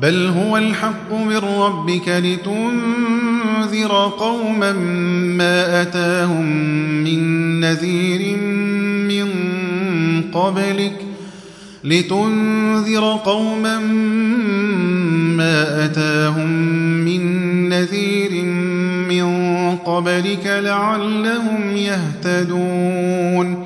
بل هو الحق من ربك لتنذر قوما ما أتاهم من نذير من قبلك لتنذر قوما ما أتاهم من نذير من قبلك لعلهم يهتدون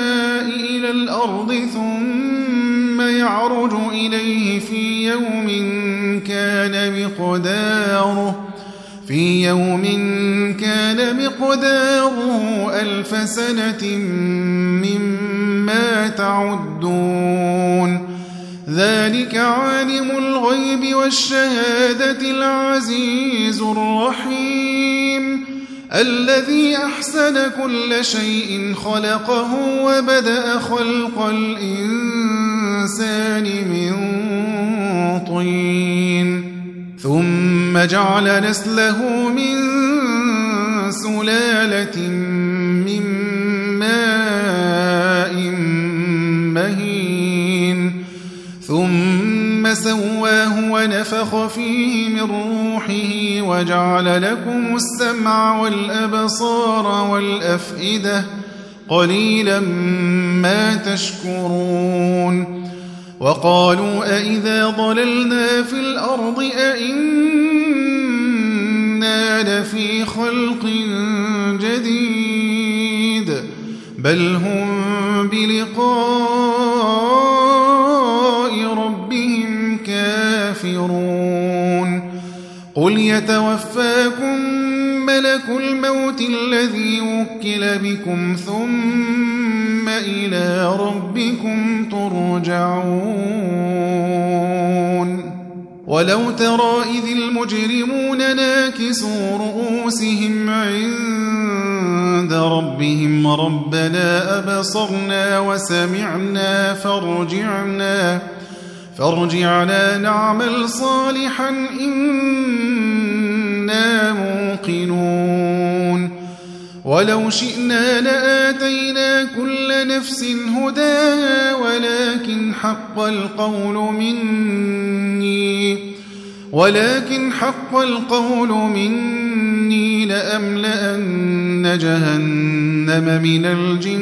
الأرض ثم يعرج إليه في يوم كان مقداره في يوم كان مقداره ألف سنة مما تعدون. ذلك عالم الغيب والشهادة العزيز الرحيم. الذي أحسن كل شيء خلقه وبدأ خلق الإنسان من طين ثم جعل نسله من سلالة ثم سواه ونفخ فيه من روحه وجعل لكم السمع والأبصار والأفئدة قليلا ما تشكرون وقالوا أئذا ضللنا في الأرض أئنا لفي خلق جديد بل هم بلقاء كافرون قل يتوفاكم ملك الموت الذي وكل بكم ثم إلى ربكم ترجعون ولو ترى إذ المجرمون ناكسوا رؤوسهم عند ربهم ربنا أبصرنا وسمعنا فارجعنا فارجعنا نعمل صالحا إنا موقنون. ولو شئنا لآتينا كل نفس هداها ولكن حق القول مني. ولكن حق القول مني لأملأن جهنم من الجنة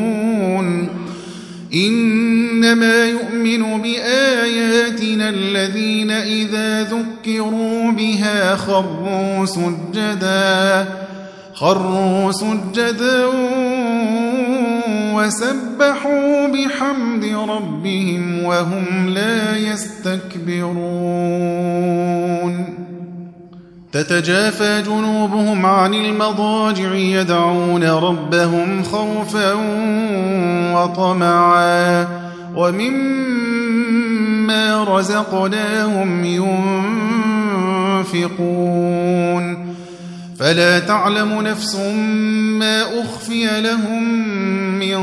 إنما يؤمن بآياتنا الذين إذا ذكروا بها خروا سجداً خروا سجدا وسبحوا بحمد ربهم وهم لا يستكبرون. تتجافى جنوبهم عن المضاجع يدعون ربهم خوفا وطمعا ومما رزقناهم ينفقون فلا تعلم نفس ما أخفي لهم من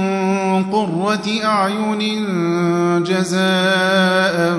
قرة أعين جزاء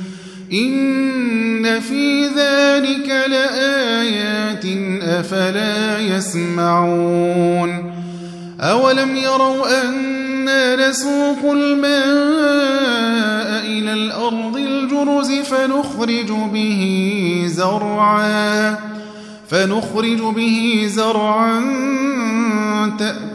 إن في ذلك لآيات أفلا يسمعون أولم يروا أنا نسوق الماء إلى الأرض الجرز فنخرج به زرعا فنخرج به زرعا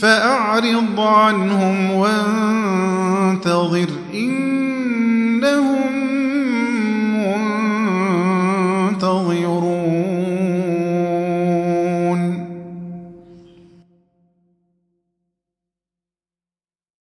فأعرض عنهم وانتظر إنهم